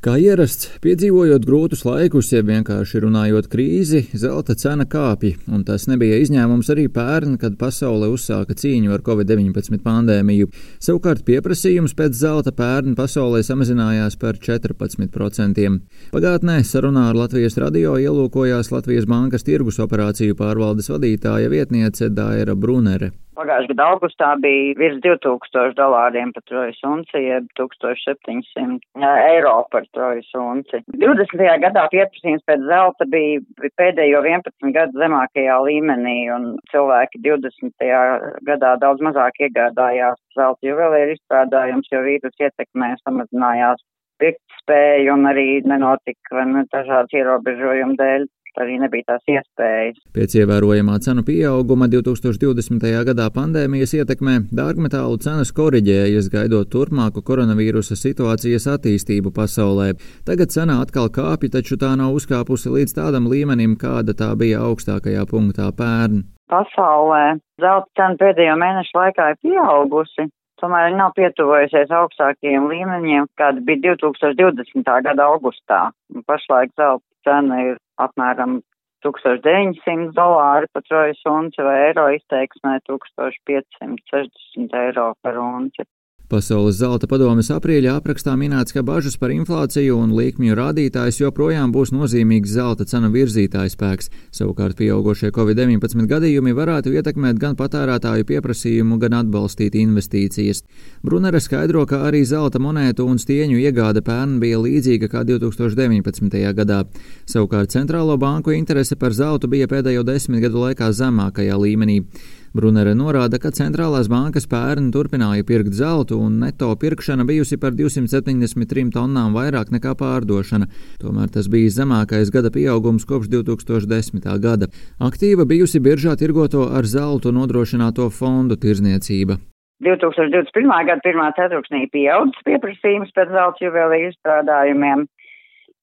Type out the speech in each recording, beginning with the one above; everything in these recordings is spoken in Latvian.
Kā ierasts, piedzīvojot grūtus laikus, ja vienkārši runājot krīzi, zelta cena kāpja, un tas nebija izņēmums arī pērn, kad pasaule uzsāka cīņu ar covid-19 pandēmiju. Savukārt pieprasījums pēc zelta pērn pasaulē samazinājās par 14%. Pagātnē sarunā ar Latvijas radio ielūkojās Latvijas Bankas tirgus operāciju pārvaldes vadītāja vietniece Daira Brunere. Pagājušajā gadā augustā bija virs 2000 dolāriem par trojas unci, jeb 1700 eiro par trojas unci. 20. gadā pieprasījums pēc zelta bija pēdējo 11 gadu zemākajā līmenī, un cilvēki 20. gadā daudz mazāk iegādājās zelta juvelieru izstrādājums, jo vīrus ietekmē samazinājās pirktspēju un arī nenotika ne, dažādas ierobežojumu dēļ arī nebija tās iespējas. Pēc ievērojamā cenu pieauguma 2020. gadā pandēmijas ietekmē dārgmetālu cenas koriģējas, gaidot turpmāku koronavīrusa situācijas attīstību pasaulē. Tagad cena atkal kāpja, taču tā nav uzkāpusi līdz tādam līmenim, kāda tā bija augstākajā punktā pērn. Pasaulē zelta cena pēdējo mēnešu laikā ir pieaugusi, tomēr nav pietuvojusies augstākajiem līmeņiem, kāda bija 2020. gada augustā. Pašlaik zelta cena ir apmēram 1900 dolāri par trojas unci vai eiro izteiksmē 1560 eiro par unci. Pasaules zelta padomes aprīļa aprakstā minēts, ka bažas par inflāciju un līkmju rādītājs joprojām būs nozīmīgs zelta cenu virzītājs spēks. Savukārt pieaugušie Covid-19 gadījumi varētu ietekmēt gan patērētāju pieprasījumu, gan atbalstīt investīcijas. Brunere skaidro, ka arī zelta monētu un stieņu iegāde pērn bija līdzīga kā 2019. gadā. Savukārt centrālo banku interese par zeltu bija pēdējo desmit gadu laikā zemākajā līmenī. Brunere norāda, ka centrālās bankas pērn turpināja pirkt zeltu un neto pirkšana bijusi par 273 tonnām vairāk nekā pārdošana. Tomēr tas bija zemākais gada pieaugums kopš 2010. gada. Aktīva bijusi biržā tirgoto ar zeltu nodrošināto fondu tirzniecība. 2021. gada pirmā ceturksnī pieaudzis pieprasījums pēc zelta juvelīru izstrādājumiem,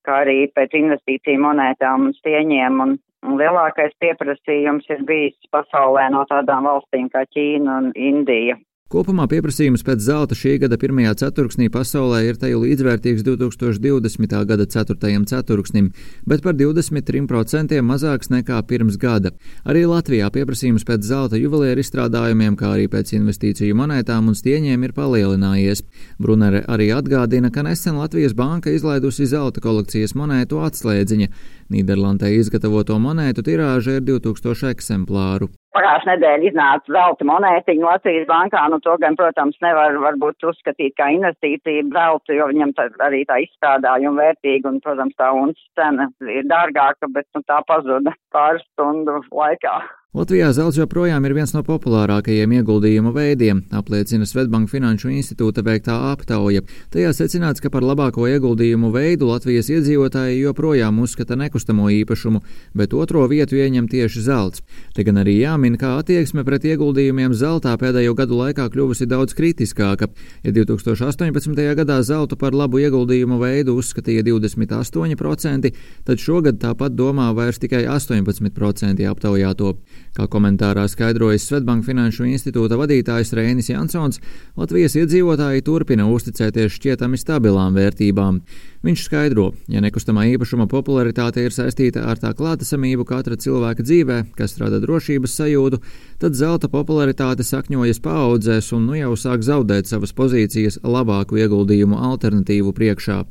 kā arī pēc investīciju monētām un stieņiem un Un lielākais pieprasījums ir bijis pasaulē no tādām valstīm kā Ķīna un Indija. Kopumā pieprasījums pēc zelta šī gada pirmajā ceturksnī pasaulē ir teju līdzvērtīgs 2020. gada ceturtajam ceturksnim, bet par 23% mazāks nekā pirms gada. Arī Latvijā pieprasījums pēc zelta juvelieru izstrādājumiem, kā arī pēc investīciju monētām un stieņiem ir palielinājies. Brunere arī atgādina, ka nesen Latvijas banka izlaidusi zelta kolekcijas monētu atslēdziņa. Nīderlandē izgatavoto monētu tirāža ir 2000 eksemplāru. Pagājušā nedēļa iznāca zelta monētiņa Latvijas bankā, nu to gan, protams, nevar varbūt uzskatīt kā investīciju zeltu, jo viņam arī tā izstrādājuma vērtīga un, protams, tā unces cena ir dārgāka, bet nu, tā pazuda pāris stundu laikā. Latvijā zelts joprojām ir viens no populārākajiem ieguldījumu veidiem, apliecina Svetbanka Finanšu institūta veiktā aptauja. Tajā secināts, ka par labāko ieguldījumu veidu Latvijas iedzīvotāji joprojām uzskata nekustamo īpašumu, bet otro vietu ieņem tieši zelts. Te gan arī jāmin, kā attieksme pret ieguldījumiem zeltā pēdējo gadu laikā kļuvusi daudz kritiskāka. Ja 2018. gadā zeltu par labu ieguldījumu veidu uzskatīja 28%, tad šogad tāpat domā vairs tikai 18% aptaujāto. Kā komentārā skaidrojas Svetbanka Finanšu institūta vadītājs Rēnis Jansons, Latvijas iedzīvotāji turpina uzticēties šķietami stabilām vērtībām. Viņš skaidro, ja nekustamā īpašuma popularitāte ir saistīta ar tā klātesamību katra cilvēka dzīvē, kas rada drošības sajūtu, tad zelta popularitāte sakņojas paaudzēs un nu jau sāk zaudēt savas pozīcijas labāku ieguldījumu alternatīvu priekšā.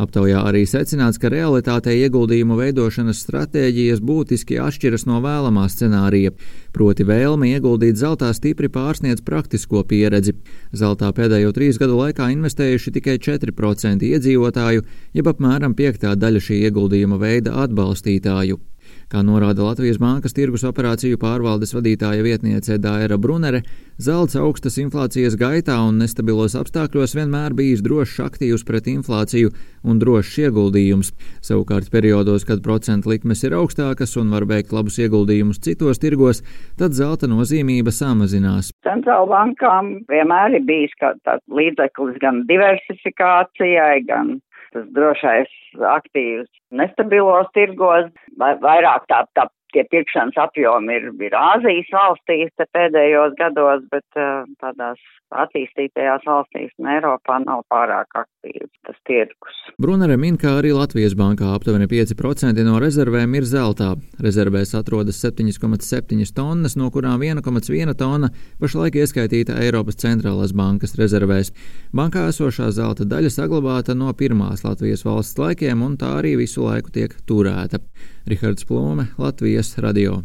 Aptaujā arī secināts, ka realitātē ieguldījumu veidošanas stratēģijas būtiski atšķiras no vēlamā scenārija, proti vēlme ieguldīt zeltā stipri pārsniedz praktisko pieredzi. Zeltā pēdējo trīs gadu laikā investējuši tikai 4% iedzīvotāju, jeb apmēram piektā daļa šī ieguldījuma veida atbalstītāju. Kā norāda Latvijas Bankas tirgus operāciju pārvaldes vadītāja vietniece Dāra Brunere, zelts augstas inflācijas gaitā un nestabilos apstākļos vienmēr bijis drošs aktīvs pret inflāciju un drošs ieguldījums. Savukārt periodos, kad procentu likmes ir augstākas un var veikt labus ieguldījumus citos tirgos, tad zelta nozīmība samazinās. Centrāla bankām vienmēr ir bijis tāds līdzeklis gan diversifikācijai, gan tas drošais aktīvs nestabilos tirgos, vai vairāk tā, tā tie pirkšanas apjomi ir, ir Āzijas valstīs pēdējos gados, bet uh, tādās attīstītajās valstīs un Eiropā nav pārāk aktīvs tas tirgus. Brunere min, ka arī Latvijas bankā aptuveni 5% no rezervēm ir zeltā. Rezervēs atrodas 7,7 tonnas, no kurām 1,1 tonna pašlaik ieskaitīta Eiropas centrālās bankas rezervēs. Bankā esošā zelta daļa saglabāta no pirmās Latvijas valsts laikiem, un tā arī visu laiku tiek turēta. Rihards Plūme, Latvijas radio.